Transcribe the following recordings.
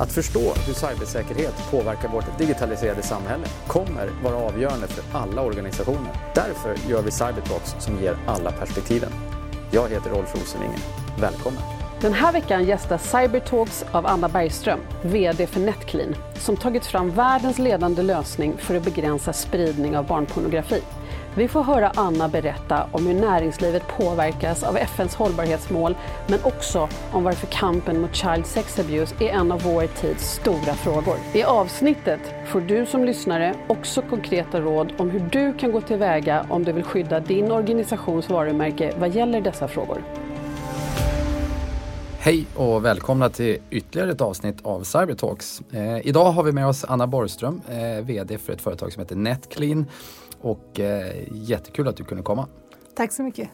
Att förstå hur cybersäkerhet påverkar vårt digitaliserade samhälle kommer vara avgörande för alla organisationer. Därför gör vi Cybertalks som ger alla perspektiven. Jag heter Rolf Rosenvinge. Välkommen! Den här veckan gästas Cybertalks av Anna Bergström, VD för Netclean, som tagit fram världens ledande lösning för att begränsa spridning av barnpornografi. Vi får höra Anna berätta om hur näringslivet påverkas av FNs hållbarhetsmål men också om varför kampen mot child sex abuse är en av vår tids stora frågor. I avsnittet får du som lyssnare också konkreta råd om hur du kan gå tillväga om du vill skydda din organisations varumärke vad gäller dessa frågor. Hej och välkomna till ytterligare ett avsnitt av Cybertalks. Eh, idag har vi med oss Anna Borgström, eh, VD för ett företag som heter Netclean och eh, jättekul att du kunde komma. Tack så mycket.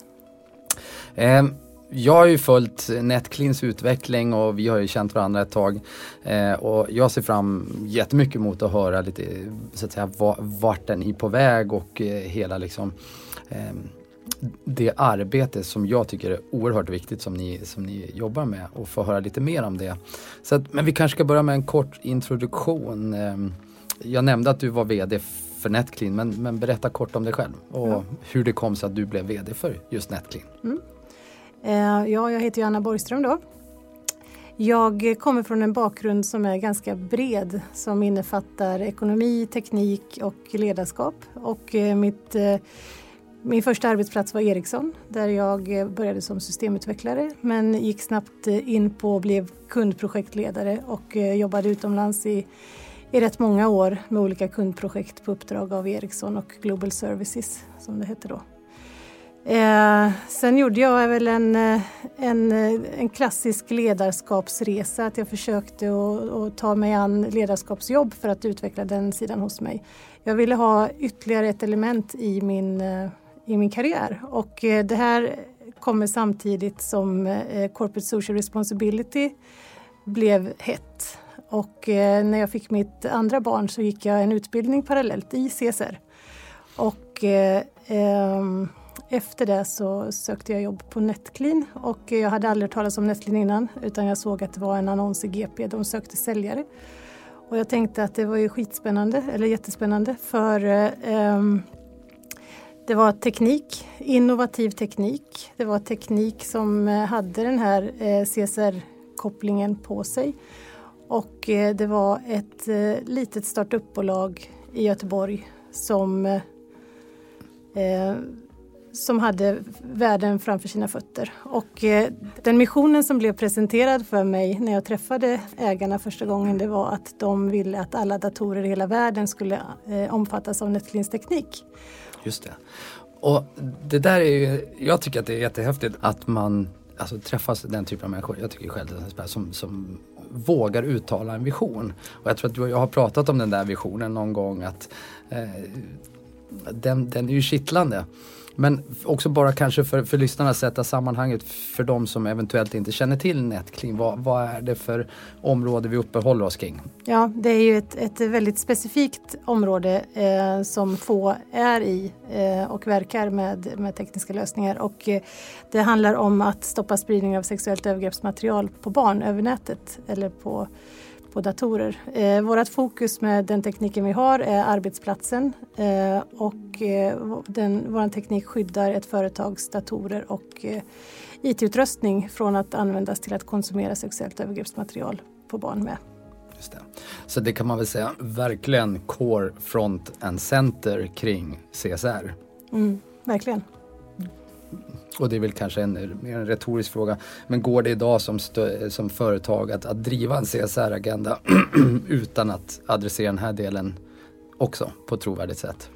Eh, jag har ju följt Netcleans utveckling och vi har ju känt varandra ett tag. Eh, och jag ser fram jättemycket mot att höra lite så att säga vart den är på väg och eh, hela liksom ehm, det arbete som jag tycker är oerhört viktigt som ni, som ni jobbar med och få höra lite mer om det. Så att, men vi kanske ska börja med en kort introduktion. Ehm, jag nämnde att du var VD för Netclean men, men berätta kort om dig själv och ja. hur det kom sig att du blev VD för just Netclean. Mm. Eh, ja, jag heter Johanna Borgström då. Jag kommer från en bakgrund som är ganska bred som innefattar ekonomi, teknik och ledarskap. Och eh, mitt, eh, min första arbetsplats var Ericsson där jag började som systemutvecklare men gick snabbt in på och blev kundprojektledare och jobbade utomlands i i rätt många år med olika kundprojekt på uppdrag av Ericsson och Global Services som det hette då. Eh, sen gjorde jag väl en, eh, en, eh, en klassisk ledarskapsresa, att jag försökte att ta mig an ledarskapsjobb för att utveckla den sidan hos mig. Jag ville ha ytterligare ett element i min, eh, i min karriär och det här kommer samtidigt som Corporate Social Responsibility blev hett och eh, när jag fick mitt andra barn så gick jag en utbildning parallellt i CSR. Och eh, ehm, efter det så sökte jag jobb på Netclean och eh, jag hade aldrig hört talas om Netclean innan utan jag såg att det var en annons i GP, de sökte säljare. Och jag tänkte att det var ju skitspännande, eller jättespännande för eh, ehm, det var teknik, innovativ teknik. Det var teknik som eh, hade den här eh, CSR-kopplingen på sig. Och eh, det var ett eh, litet startupbolag i Göteborg som, eh, som hade världen framför sina fötter. Och eh, den missionen som blev presenterad för mig när jag träffade ägarna första gången det var att de ville att alla datorer i hela världen skulle omfattas av Netcleans teknik. Just det. Och det där är ju, jag tycker att det är jättehäftigt att man alltså, träffas den typen av människor. Jag tycker själv det är som, som vågar uttala en vision. Och jag tror att du och jag har pratat om den där visionen någon gång att eh, den, den är ju kittlande. Men också bara kanske för, för lyssnarna sätta sammanhanget för de som eventuellt inte känner till Netclean. Vad, vad är det för område vi uppehåller oss kring? Ja, det är ju ett, ett väldigt specifikt område eh, som få är i eh, och verkar med, med tekniska lösningar. Och, eh, det handlar om att stoppa spridning av sexuellt övergreppsmaterial på barn över nätet eller på på datorer. Eh, vårt fokus med den tekniken vi har är arbetsplatsen eh, och eh, vår teknik skyddar ett företags datorer och eh, IT-utrustning från att användas till att konsumera sexuellt övergreppsmaterial på barn med. Just det. Så det kan man väl säga verkligen core front and center kring CSR. Mm, verkligen. Och det är väl kanske en, en retorisk fråga. Men går det idag som, stö, som företag att, att driva en CSR-agenda utan att adressera den här delen också på ett trovärdigt sätt?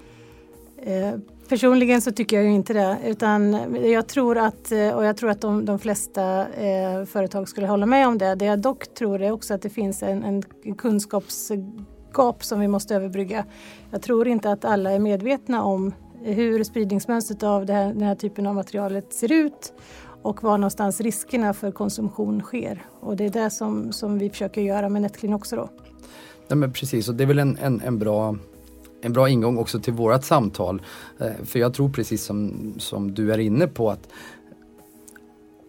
Eh, personligen så tycker jag ju inte det. Utan jag tror att, eh, och jag tror att de, de flesta eh, företag skulle hålla med om det. Det jag dock tror är också att det finns en, en kunskapsgap som vi måste överbrygga. Jag tror inte att alla är medvetna om hur spridningsmönstret av det här, den här typen av materialet ser ut och var någonstans riskerna för konsumtion sker. Och det är det som, som vi försöker göra med Netclean också då. Ja, men precis, och det är väl en, en, en, bra, en bra ingång också till vårat samtal. Eh, för jag tror precis som, som du är inne på att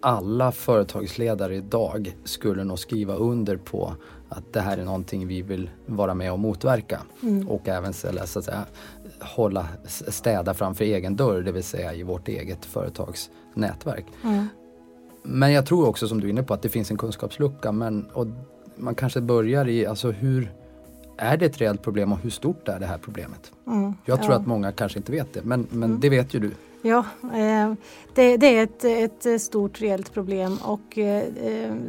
alla företagsledare idag skulle nog skriva under på att det här är någonting vi vill vara med och motverka. Mm. Och även så att säga, hålla, städa framför egen dörr, det vill säga i vårt eget företags nätverk. Mm. Men jag tror också som du är inne på att det finns en kunskapslucka men och man kanske börjar i alltså hur är det ett reellt problem och hur stort är det här problemet? Mm, jag tror ja. att många kanske inte vet det men, men mm. det vet ju du. Ja, eh, det, det, är ett, ett stort reellt problem och eh,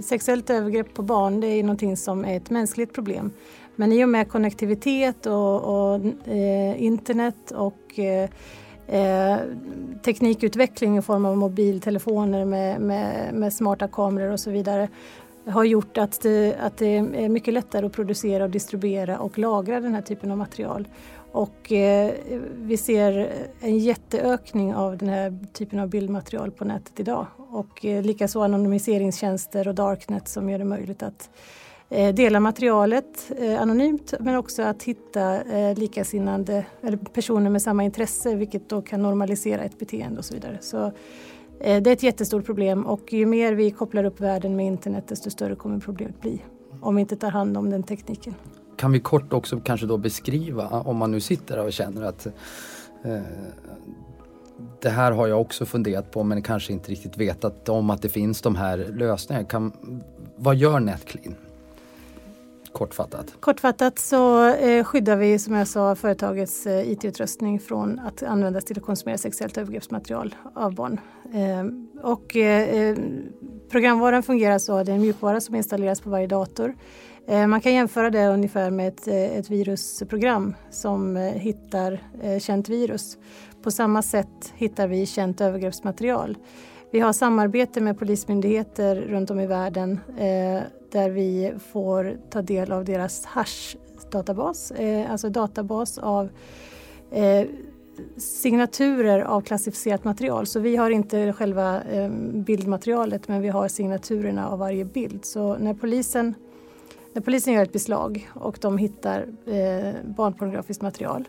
sexuellt övergrepp på barn det är någonting som är ett mänskligt problem. Men i och med konnektivitet och, och eh, internet och eh, teknikutveckling i form av mobiltelefoner med, med, med, smarta kameror och så vidare har gjort att det, att det är mycket lättare att producera och distribuera och lagra den här typen av material. Och eh, vi ser en jätteökning av den här typen av bildmaterial på nätet idag. Och eh, likaså anonymiseringstjänster och darknet som gör det möjligt att eh, dela materialet eh, anonymt men också att hitta eh, likasinnande eller personer med samma intresse vilket då kan normalisera ett beteende och så vidare. Så eh, det är ett jättestort problem och ju mer vi kopplar upp världen med internet desto större kommer problemet bli om vi inte tar hand om den tekniken. Kan vi kort också kanske då beskriva om man nu sitter och känner att eh, det här har jag också funderat på men kanske inte riktigt vetat om att det finns de här lösningarna. Kan, vad gör NetClean? Kortfattat. Kortfattat så eh, skyddar vi som jag sa företagets eh, IT-utrustning från att användas till att konsumera sexuellt övergreppsmaterial av barn. Ehm, eh, och programvaran fungerar så att det är en mjukvara som installeras på varje dator. Eh, man kan jämföra det ungefär med ett, eh, ett virusprogram som eh, hittar känt virus. På samma sätt hittar vi känt övergreppsmaterial. Vi har samarbete med polismyndigheter runt om i världen eh, där vi får ta del av deras hash-databas, eh, alltså databas av eh, signaturer av klassificerat material. Så vi har inte själva bildmaterialet men vi har signaturerna av varje bild. Så när polisen, när polisen gör ett beslag och de hittar eh, barnpornografiskt material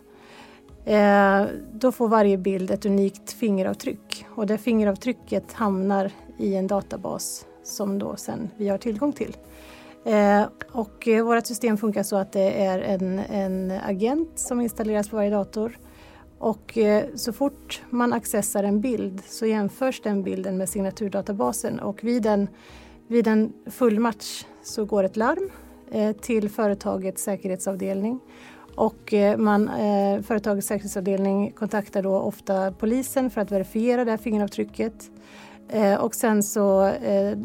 Eh, då får varje bild ett unikt fingeravtryck. Och det fingeravtrycket hamnar i en databas som då sen vi har tillgång till. Eh, och eh, vårt system funkar så att det är en, en agent som installeras på varje dator. Och eh, så fort man accessar en bild så jämförs den bilden med signaturdatabasen. Och vid en, vid en fullmatch så går ett larm till företagets säkerhetsavdelning och eh, man, eh, företagets säkerhetsavdelning kontaktar då ofta polisen för att verifiera det här fingeravtrycket. Eh, och sen så, eh,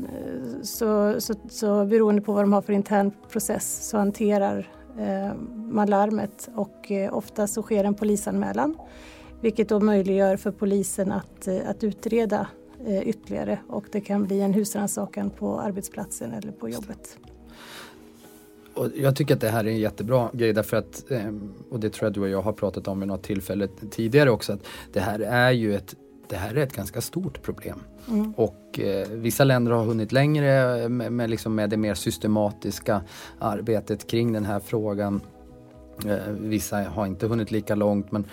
så, så, så beroende på vad de har för intern process så hanterar eh, man larmet och eh, ofta så sker en polisanmälan vilket då möjliggör för polisen att, eh, att utreda ytterligare och det kan bli en husrannsakan på arbetsplatsen eller på jobbet. Och jag tycker att det här är en jättebra grej därför att, ehm, och det tror jag du och jag har pratat om vid något tillfälle tidigare också, att det här är ju ett det här är ett ganska stort problem. Mm. Och eh, vissa länder har hunnit längre med, med, liksom med det mer systematiska arbetet kring den här frågan. Eh, vissa har inte hunnit lika långt men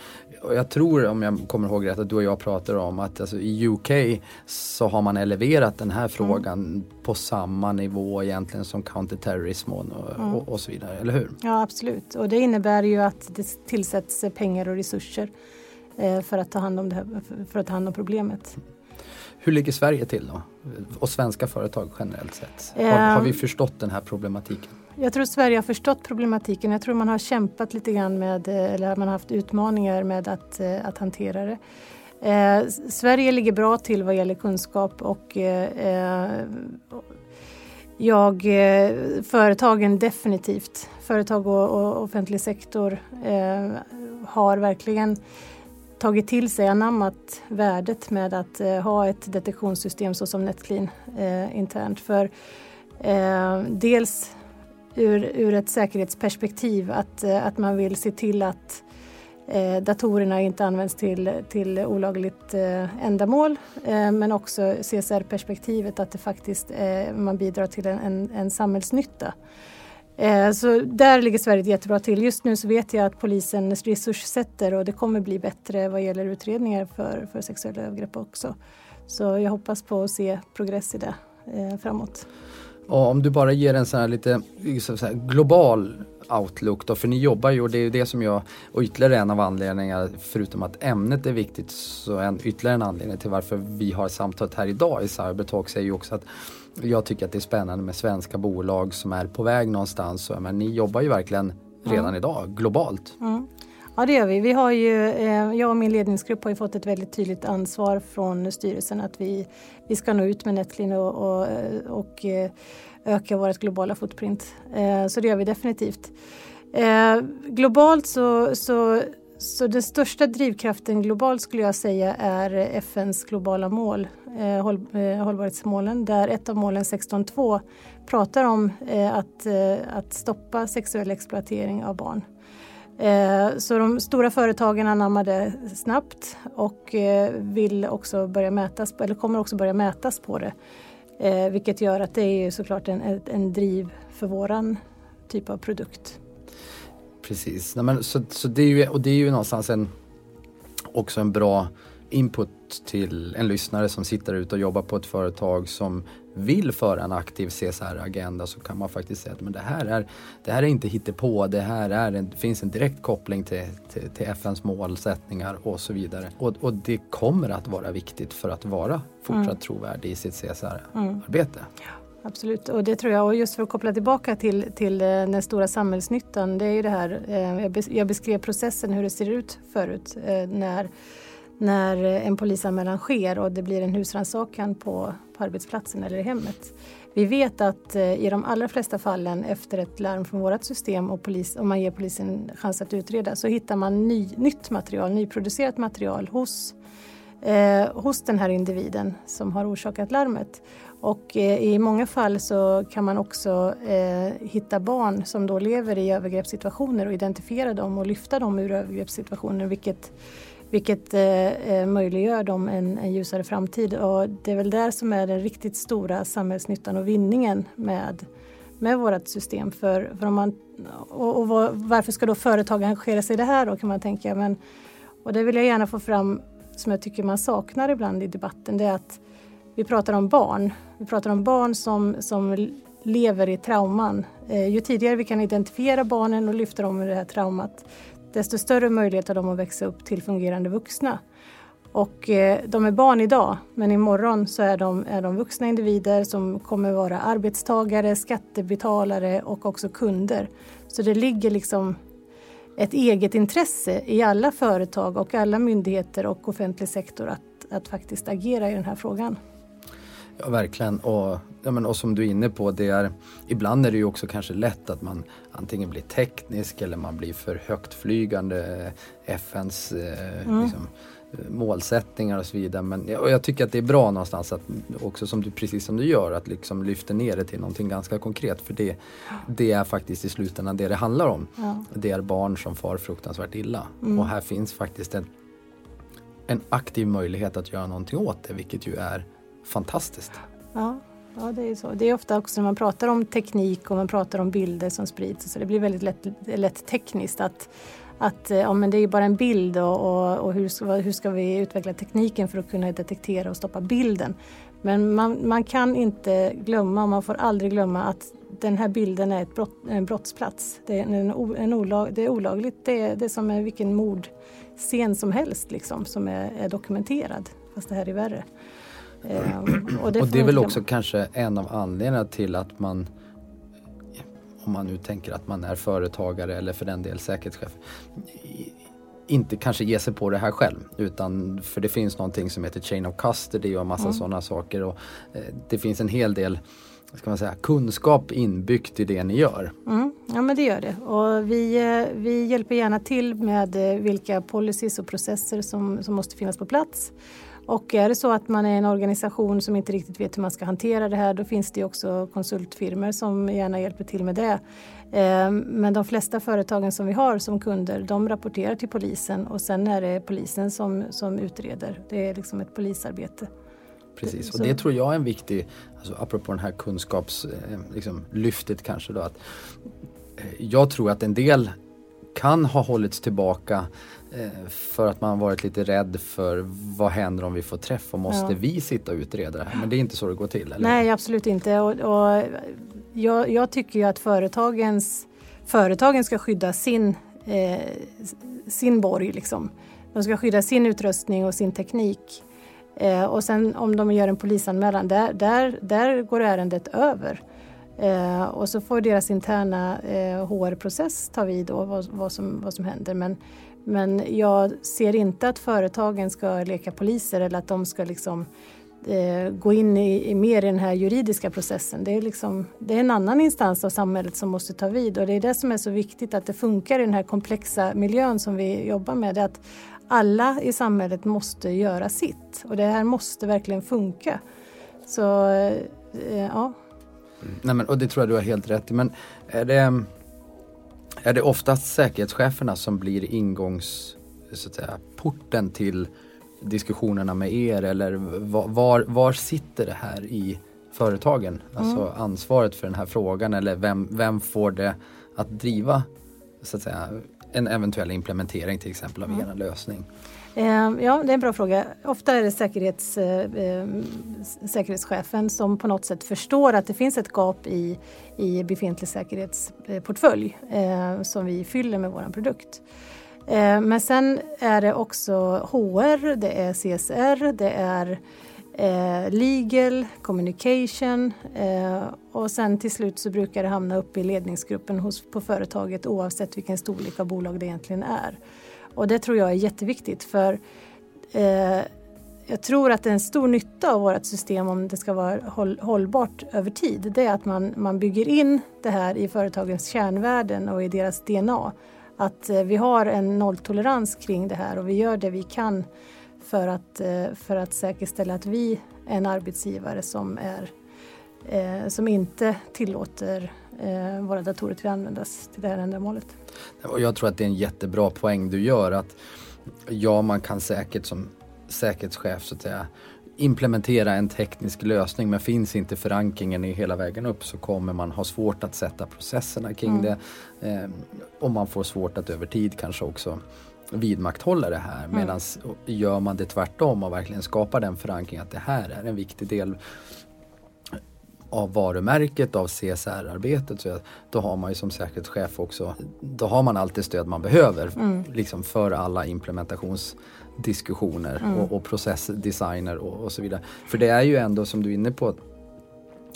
jag tror, om jag kommer ihåg rätt, att du och jag pratade om att alltså, i UK så har man eleverat den här mm. frågan mm. på samma nivå egentligen som counterterrorism och, mm. och, och, så vidare, eller hur? Ja absolut och det innebär ju att det tillsätts pengar och resurser eh, för, att ta hand om det här, för att ta hand om problemet. Hur ligger Sverige till då? Och svenska företag generellt sett? Har, har vi förstått den här problematiken? Jag tror Sverige har förstått problematiken. Jag tror man har kämpat lite grann med, eh, eller man har haft utmaningar med att, eh, att hantera det. Eh, Sverige ligger bra till vad gäller kunskap och eh, eh jag, företagen definitivt, företag och, och offentlig sektor eh, har verkligen tagit till sig, anammat värdet med att ha ett detektionssystem såsom Netclean internt. För dels ur, ur ett säkerhetsperspektiv att, eh, att man vill se till att eh, datorerna inte används till, till olagligt eh, ändamål eh, men också CSR-perspektivet att det faktiskt eh, man bidrar till en, en, en samhällsnytta. Eh, så där ligger Sverige jättebra till. Just nu så vet jag att polisen resurssätter och det kommer bli bättre vad gäller utredningar för, för sexuella övergrepp också. Så jag hoppas på att se progress i det eh, framåt. Och om du bara ger en sån här lite så här, global outlook då, för ni jobbar ju och det är det som jag, och ytterligare en av anledningarna, förutom att ämnet är viktigt, så en ytterligare en anledning till varför vi har samtalet här idag i Cybertalks är ju också att jag tycker att det är spännande med svenska bolag som är på väg någonstans. Men ni jobbar ju verkligen redan mm. idag globalt. Mm. Ja det gör vi. vi har ju, eh, jag och min ledningsgrupp har ju fått ett väldigt tydligt ansvar från styrelsen att vi, vi ska nå ut med Netclean och, och, eh, och eh, öka vårt globala footprint. Så det gör vi definitivt. Globalt så, så, så den största drivkraften globalt skulle jag säga är FNs globala mål, håll, hållbarhetsmålen, där ett av målen 16.2 pratar om att, att stoppa sexuell exploatering av barn. Eh, så de stora företagen anammar det snabbt och eh, vill också börja mätas, eller kommer också börja mätas på det. Eh, vilket gör att det är såklart en, en driv för våran typ av produkt. Precis, Nej, men, så, så det är ju, och det är ju någonstans en, också en bra input till en lyssnare som sitter ute och jobbar på ett företag som vill föra en aktiv CSR-agenda så kan man faktiskt säga att men det, här är, det här är inte hittepå, det här är en, det finns en direkt koppling till, till, till FNs målsättningar och så vidare. Och, och, det kommer att vara viktigt för att vara fortsatt mm. trovärdig i sitt CSR-arbete. Mm. Absolut, och det tror jag. Och just för att koppla tillbaka till, till eh, den stora samhällsnyttan, det är ju det här, eh, jag beskrev processen hur det ser ut förut eh, när när en polisanmälan sker och det blir en husrannsakan på, på arbetsplatsen eller i hemmet. Vi vet att eh, i de allra flesta fallen efter ett larm från vårt system och polis, om man ger polisen chans att utreda så hittar man ny, nytt material, nyproducerat material hos, eh, hos den här individen som har orsakat larmet. Och eh, i många fall så kan man också eh, hitta barn som då lever i övergreppssituationer och identifiera dem och lyfta dem ur övergreppssituationer vilket vilket eh, eh, möjliggör dem en, en, ljusare framtid. Och det är väl där som är den riktigt stora samhällsnyttan och vinningen med, med vårt system. För, för om man, och, och varför ska då företag engagera sig i det här då kan man tänka. Men, och det vill jag gärna få fram som jag tycker man saknar ibland i debatten. Det är att vi pratar om barn. Vi pratar om barn som, som lever i trauman. Eh, ju tidigare vi kan identifiera barnen och lyfta dem ur det här traumat desto större möjlighet har de att växa upp till fungerande vuxna. Och eh, de är barn idag, men imorgon så är de, är de vuxna individer som kommer vara arbetstagare, skattebetalare och också kunder. Så det ligger liksom ett eget intresse i alla företag och alla myndigheter och offentlig sektor att, att faktiskt agera i den här frågan. Ja, verkligen. Och, ja, men, och som du är inne på, det är, ibland är det ju också kanske lätt att man antingen blir teknisk eller man blir för högtflygande FNs eh, mm. liksom, målsättningar och så vidare. Men och jag tycker att det är bra någonstans att också som du, precis som du gör, att liksom lyfta ner det till någonting ganska konkret. För det, det är faktiskt i slutändan det det handlar om. Ja. Det är barn som far fruktansvärt illa. Mm. Och här finns faktiskt en, en aktiv möjlighet att göra någonting åt det, vilket ju är fantastiskt. Ja, ja det är så. Det är ofta också när man pratar om teknik och man pratar om bilder som sprids så det blir väldigt lätt, lätt tekniskt att att eh, ja, men det är bara en bild och, och, och hur, ska, hur ska vi utveckla tekniken för att kunna detektera och stoppa bilden. Men man, man kan inte glömma, och man får aldrig glömma att den här bilden är ett brott, en brottsplats. Det är, en, en olag, det är olagligt, det är, det är som vilken mordscen som helst liksom, som är, är dokumenterad. Fast det här är värre. Ehm, och det, och det är väl också kanske en av anledningarna till att man om man nu tänker att man är företagare eller för den del säkerhetschef inte kanske ge sig på det här själv utan för det finns någonting som heter chain of custody och massa mm. sådana saker och eh, det finns en hel del ska man säga, kunskap inbyggt i det ni gör. Mm. Ja men det gör det och vi, eh, vi hjälper gärna till med eh, vilka policies och processer som, som måste finnas på plats och är det så att man är en organisation som inte riktigt vet hur man ska hantera det här då finns det också konsultfirmor som gärna hjälper till med det. Ehm, men de flesta företagen som vi har som kunder de rapporterar till polisen och sen är det polisen som, som utreder. Det är liksom ett polisarbete. Precis, och det tror jag är en viktig, alltså apropå den här kunskapslyftet eh, liksom, kanske då att eh, jag tror att en del kan ha hållits tillbaka eh, för att man varit lite rädd för vad händer om vi får träff och måste ja. vi sitta och utreda det här? Men det är inte så det går till? Eller? Nej absolut inte och, och jag, jag, tycker ju att företagens, företagen ska skydda sin, eh, sin borg. Liksom. De ska skydda sin utrustning och sin teknik. Eh, och sen om de gör en polisanmälan, där, där, där går ärendet över. Eh, och så får deras interna eh, HR-process ta vid då vad, vad, som, vad som händer. Men, men jag ser inte att företagen ska leka poliser eller att de ska liksom eh, gå in i, i, mer i den här juridiska processen. Det är, liksom, det är en annan instans av samhället som måste ta vid och det är det som är så viktigt att det funkar i den här komplexa miljön som vi jobbar med. Det är att alla i samhället måste göra sitt och det här måste verkligen funka. Så eh, ja. Nej, men, och det tror jag du har helt rätt i. Men är det, är det oftast säkerhetscheferna som blir ingångs, så att säga, porten till diskussionerna med er eller var, var sitter det här i företagen? Alltså mm. ansvaret för den här frågan eller vem, vem får det att driva så att säga, en eventuell implementering till exempel av mm. er lösning? Eh, ja, det är en bra fråga. Ofta är det säkerhets, eh, säkerhetschefen som på något sätt förstår att det finns ett gap i, i befintlig säkerhetsportfölj eh, som vi fyller med vår produkt. Eh, men sen är det också HR, det är CSR, det är legal, communication och sen till slut så brukar det hamna uppe i ledningsgruppen hos, på företaget oavsett vilken storlek av bolag det egentligen är. Och det tror jag är jätteviktigt för eh, jag tror att det är en stor nytta av vårt system om det ska vara håll, hållbart över tid. Det är att man, man bygger in det här i företagens kärnvärden och i deras DNA att eh, vi har en nolltolerans kring det här och vi gör det vi kan för att, eh, för att säkerställa att vi är en arbetsgivare som, är, eh, som inte tillåter våra datorer till att användas till det här ändamålet. Jag tror att det är en jättebra poäng du gör att ja, man kan säkert som säkerhetschef så att säga implementera en teknisk lösning men finns inte förankringen i hela vägen upp så kommer man ha svårt att sätta processerna kring mm. det. Eh, och man får svårt att över tid kanske också vidmakthålla det här. Mm. Medan gör man det tvärtom och verkligen skapar den förankringen att det här är en viktig del av varumärket, av CSR-arbetet, så då har man ju som säkerhetschef också, då har man allt det stöd man behöver mm. liksom för alla implementationsdiskussioner mm. och, och processdesigner och, och, så vidare. För det är ju ändå som du är inne på,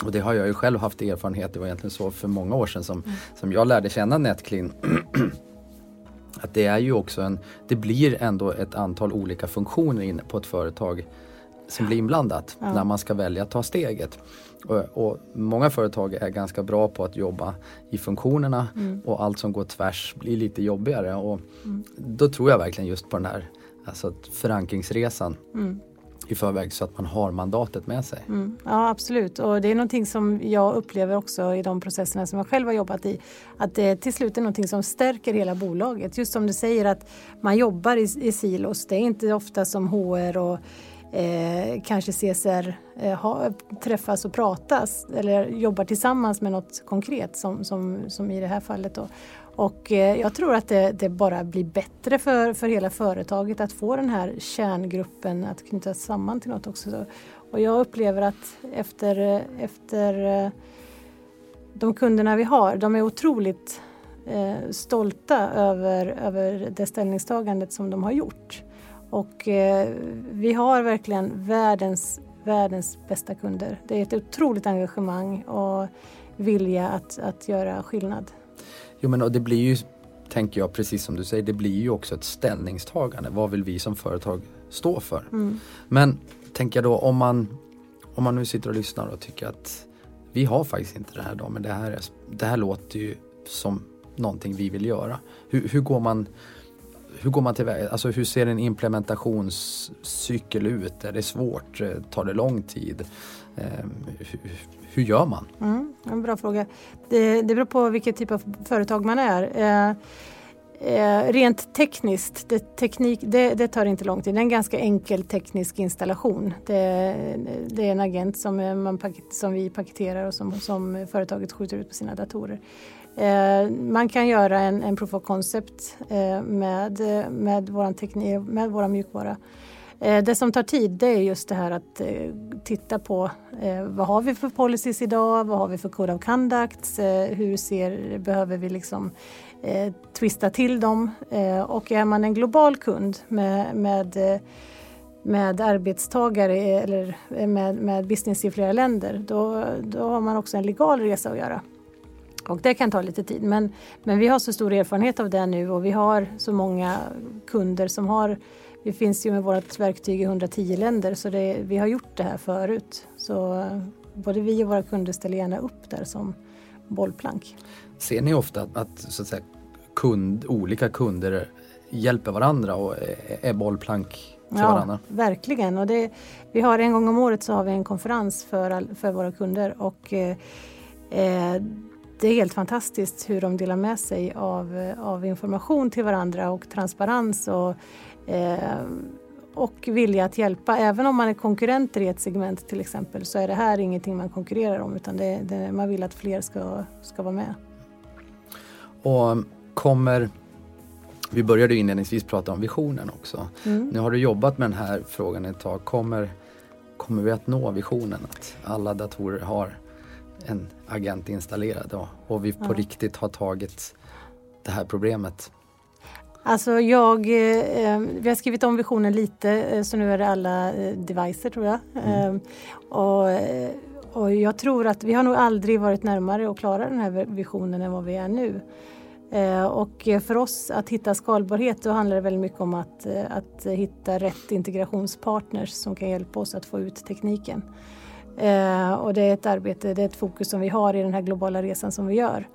och det har jag ju själv haft erfarenhet, det var egentligen så för många år sedan som, mm. som jag lärde känna Netclean att det är ju också en, det blir ändå ett antal olika funktioner inne på ett företag som blir inblandat ja. när man ska välja att ta steget. Och, och, många företag är ganska bra på att jobba i funktionerna mm. och allt som går tvärs blir lite jobbigare. Och mm. Då tror jag verkligen just på den här alltså förankringsresan mm. i förväg så att man har mandatet med sig. Mm. Ja absolut och det är någonting som jag upplever också i de processerna som jag själv har jobbat i. Att det till slut är någonting som stärker hela bolaget. Just som du säger att man jobbar i, i silos. Det är inte ofta som HR och eh, kanske CSR eh, ha, träffas och pratas eller jobbar tillsammans med något konkret som, som, som i det här fallet. Då. Och eh, jag tror att det, det, bara blir bättre för, för hela företaget att få den här kärngruppen att knytas samman till något också. Och jag upplever att efter, eh, efter eh, de kunderna vi har, de är otroligt eh, stolta över, över det ställningstagandet som de har gjort. Och eh, vi har verkligen världens, världens bästa kunder. Det är ett otroligt engagemang och vilja att, att göra skillnad. Jo men det blir ju, tänker jag precis som du säger, det blir ju också ett ställningstagande. Vad vill vi som företag stå för? Mm. Men tänker jag då om man, om man nu sitter och lyssnar och tycker att vi har faktiskt inte det här då, men det här, är, det här låter ju som någonting vi vill göra. Hur, hur går man hur går man tillväga? Alltså hur ser en implementationscykel ut? Är det svårt? Eh, tar det lång tid? Ehm, hur, hur, gör man? Mm, en bra fråga. Det, det beror på vilket typ av företag man är. Eh, eh, rent tekniskt, det, teknik, det, det, tar inte lång tid. Det är en ganska enkel teknisk installation. Det, det är en agent som, eh, man som vi paketerar och som, som företaget skjuter ut på sina datorer. Eh, man kan göra en, en proof of concept eh, med, med vår teknik, med våra mjukvara. Eh, det som tar tid det är just det här att eh, titta på eh, vad har vi för policies idag, vad har vi för code of conduct, eh, hur ser, behöver vi liksom eh, twista till dem eh, och är man en global kund med, med med arbetstagare eller med, med business i flera länder, då, då har man också en legal resa att göra. Och det kan ta lite tid men, men vi har så stor erfarenhet av det nu och vi har så många kunder som har vi finns ju med vårt verktyg i 110 länder så det, vi har gjort det här förut. Så både vi och våra kunder ställer gärna upp där som bollplank. Ser ni ofta att, så att säga, kund, olika kunder hjälper varandra och är bollplank till ja, varandra? Verkligen. Och det, vi har en gång om året så har vi en konferens för, för våra kunder och eh, eh, det är helt fantastiskt hur de delar med sig av, av information till varandra och transparens och Eh, och vilja att hjälpa. Även om man är konkurrenter i ett segment till exempel så är det här ingenting man konkurrerar om utan det, det, man vill att fler ska, ska vara med. Och kommer, vi började inledningsvis prata om visionen också. Mm. Nu har du jobbat med den här frågan ett tag. Kommer, kommer vi att nå visionen att alla datorer har en agent installerad och, och vi på ja. riktigt har tagit det här problemet Alltså jag, eh, vi har skrivit om visionen lite eh, så nu är det alla eh, devices tror jag. Mm. Eh, och, eh, och jag tror att vi har nog aldrig varit närmare att klara den här visionen än vad vi är nu. Eh, och för oss att hitta skalbarhet då handlar det väldigt mycket om att, att hitta rätt integrationspartners som kan hjälpa oss att få ut tekniken. Eh, och det är ett arbete, det är ett fokus som vi har i den här globala resan som vi gör.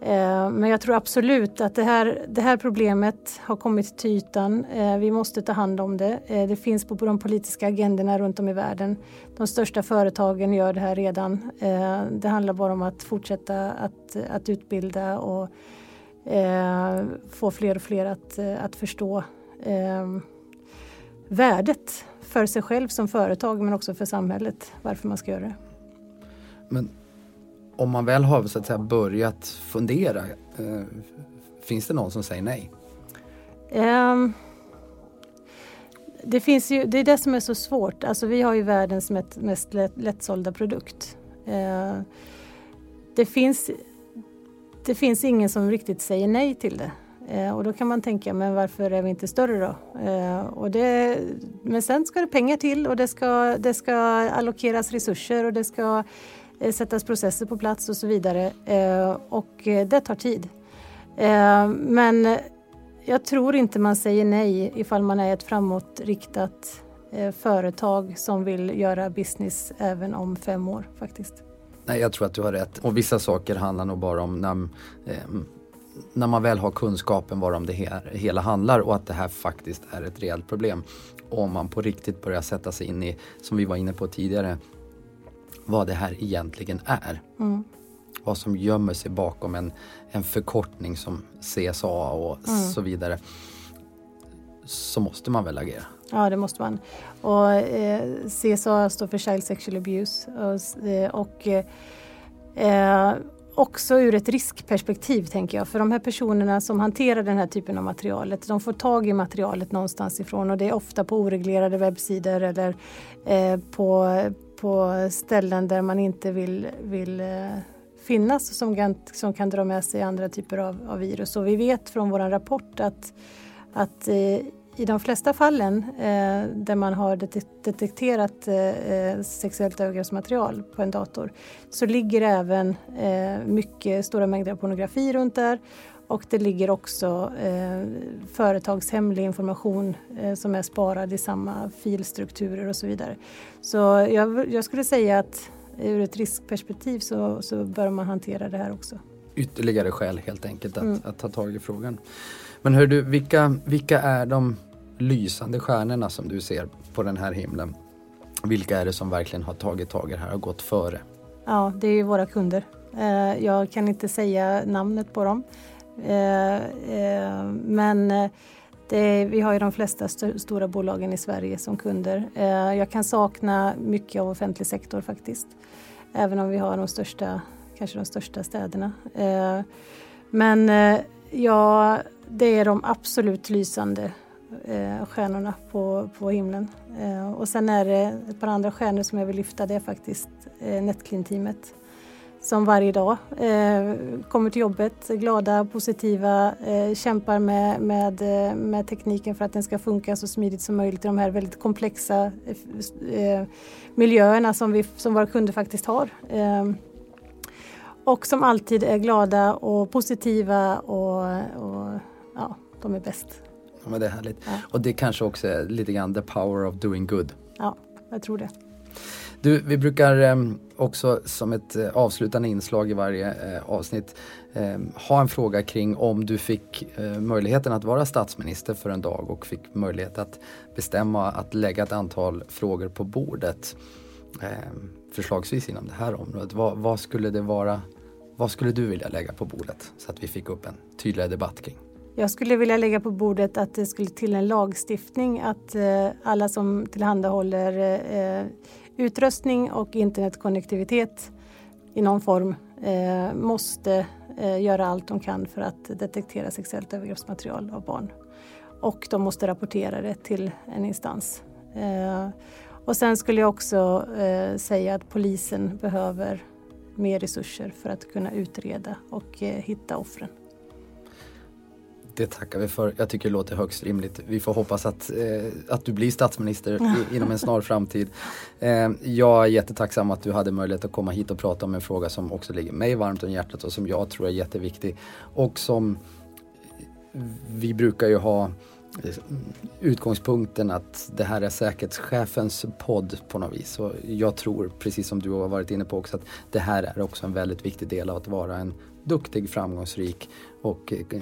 Eh, men jag tror absolut att det här, det här problemet har kommit till ytan. Eh, vi måste ta hand om det. Eh, det finns på de politiska agendorna runt om i världen. De största företagen gör det här redan. Eh, det handlar bara om att fortsätta att, att utbilda och eh, få fler och fler att, att förstå värdet för sig själv som företag men också för samhället, varför man ska göra det. Men om man väl har så att säga, börjat fundera, eh, finns det någon som säger nej? Um, det, finns ju, det är det som är så svårt. Alltså, vi har ju världens mest lätt, lättsålda produkt. Uh, det, finns, det finns ingen som riktigt säger nej till det. Eh, och då kan man tänka, men varför är vi inte större då? Eh, och det, men sen ska det pengar till och det ska, det ska allokeras resurser och det ska eh, sättas processer på plats och så vidare. Och det tar tid. Men jag tror inte man säger nej ifall man är ett framåtriktat företag som vill göra business även om fem år faktiskt. Nej, jag tror att du har rätt. Och vissa saker handlar nog bara om när, eh, när man väl har kunskapen varom det hela handlar och att det här faktiskt är ett reellt problem. Om man på riktigt börjar sätta sig in i, som vi var inne på tidigare, vad det här egentligen är. Mm. Vad som gömmer sig bakom en, en förkortning som CSA och mm. så vidare. Så måste man väl agera? Ja, det måste man. Och eh, CSA står för Child Sexual Abuse och, eh, och eh, också ur ett riskperspektiv tänker jag. För de här personerna som hanterar den här typen av materialet, de får tag i materialet någonstans ifrån och det är ofta på oreglerade webbsidor eller eh, på på ställen där man inte vill, vill eh, finnas som kan, som kan dra med sig andra typer av, av virus. Och vi vet från vår rapport att, att eh, i de flesta fallen eh, där man har detekterat eh, sexuellt övergreppsmaterial på en dator så ligger även eh, mycket stora mängder pornografi runt där och det ligger också eh, företagshemlig information eh, som är sparad i samma filstrukturer och så vidare. Så jag, jag skulle säga att ur ett riskperspektiv så, så bör man hantera det här också. Ytterligare skäl helt enkelt att, mm. att ta tag i frågan. Men hör du, vilka, vilka är de lysande stjärnorna som du ser på den här himlen? Vilka är det som verkligen har tagit tag i det här och gått före? Ja, det är ju våra kunder. Eh, jag kan inte säga namnet på dem. Eh, eh, men det, vi har ju de flesta st stora bolagen i Sverige som kunder. jag kan sakna mycket av offentlig sektor faktiskt. Även om vi har de största kanske de största städerna. Eh, men eh, ja, det är de absolut lysande Eh, stjärnorna på, på himlen. Eh, och sen är det ett par andra stjärnor som jag vill lyfta, det är faktiskt eh, Netclean-teamet som varje dag kommer till jobbet glada, positiva, kämpar med, med, med tekniken för att den ska funka så smidigt som möjligt i de här väldigt komplexa miljöerna som, vi, som våra kunder faktiskt har. Och som alltid är glada och positiva och, och ja, de är bäst. Ja, men det är härligt. Ja. Och det kanske också är lite grann the power of doing good. Ja, jag tror det. Du, vi brukar ehm, också som ett eh, avslutande inslag i varje eh, avsnitt ehm, ha en fråga kring om du fick eh, möjligheten att vara statsminister för en dag och fick möjlighet att bestämma att lägga ett antal frågor på bordet. Ehm, förslagsvis inom det här området. Vad, vad skulle det vara? Vad skulle du vilja lägga på bordet så att vi fick upp en tydligare debatt kring? Jag skulle vilja lägga på bordet att det skulle till en lagstiftning att eh, alla som tillhandahåller eh, utrustning och internetkonnektivitet i någon form eh, måste göra allt de kan för att detektera sexuellt övergreppsmaterial av barn. Och de måste rapportera det till en instans. Och sen skulle jag också säga att polisen behöver mer resurser för att kunna utreda och hitta offren. Det tackar vi för. Jag tycker det låter högst rimligt. Vi får hoppas att, eh, att du blir statsminister i, inom en snar framtid. Eh, jag är jättetacksam att du hade möjlighet att komma hit och prata om en fråga som också ligger mig varmt om hjärtat och som jag tror är jätteviktig. Och som vi brukar ju ha utgångspunkten att det här är säkerhetschefens podd på något vis. Och jag tror, precis som du har varit inne på också, att det här är också en väldigt viktig del av att vara en duktig, framgångsrik och eh,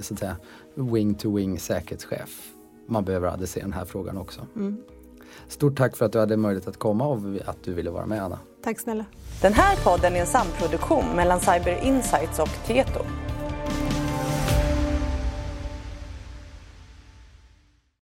så att säga wing-to-wing säkerhetschef. Man behöver adressera den här frågan också. Mm. Stort tack för att du hade möjlighet att komma och att du ville vara med Anna. Tack snälla. Den här podden är en samproduktion mellan Cyber Insights och Tieto.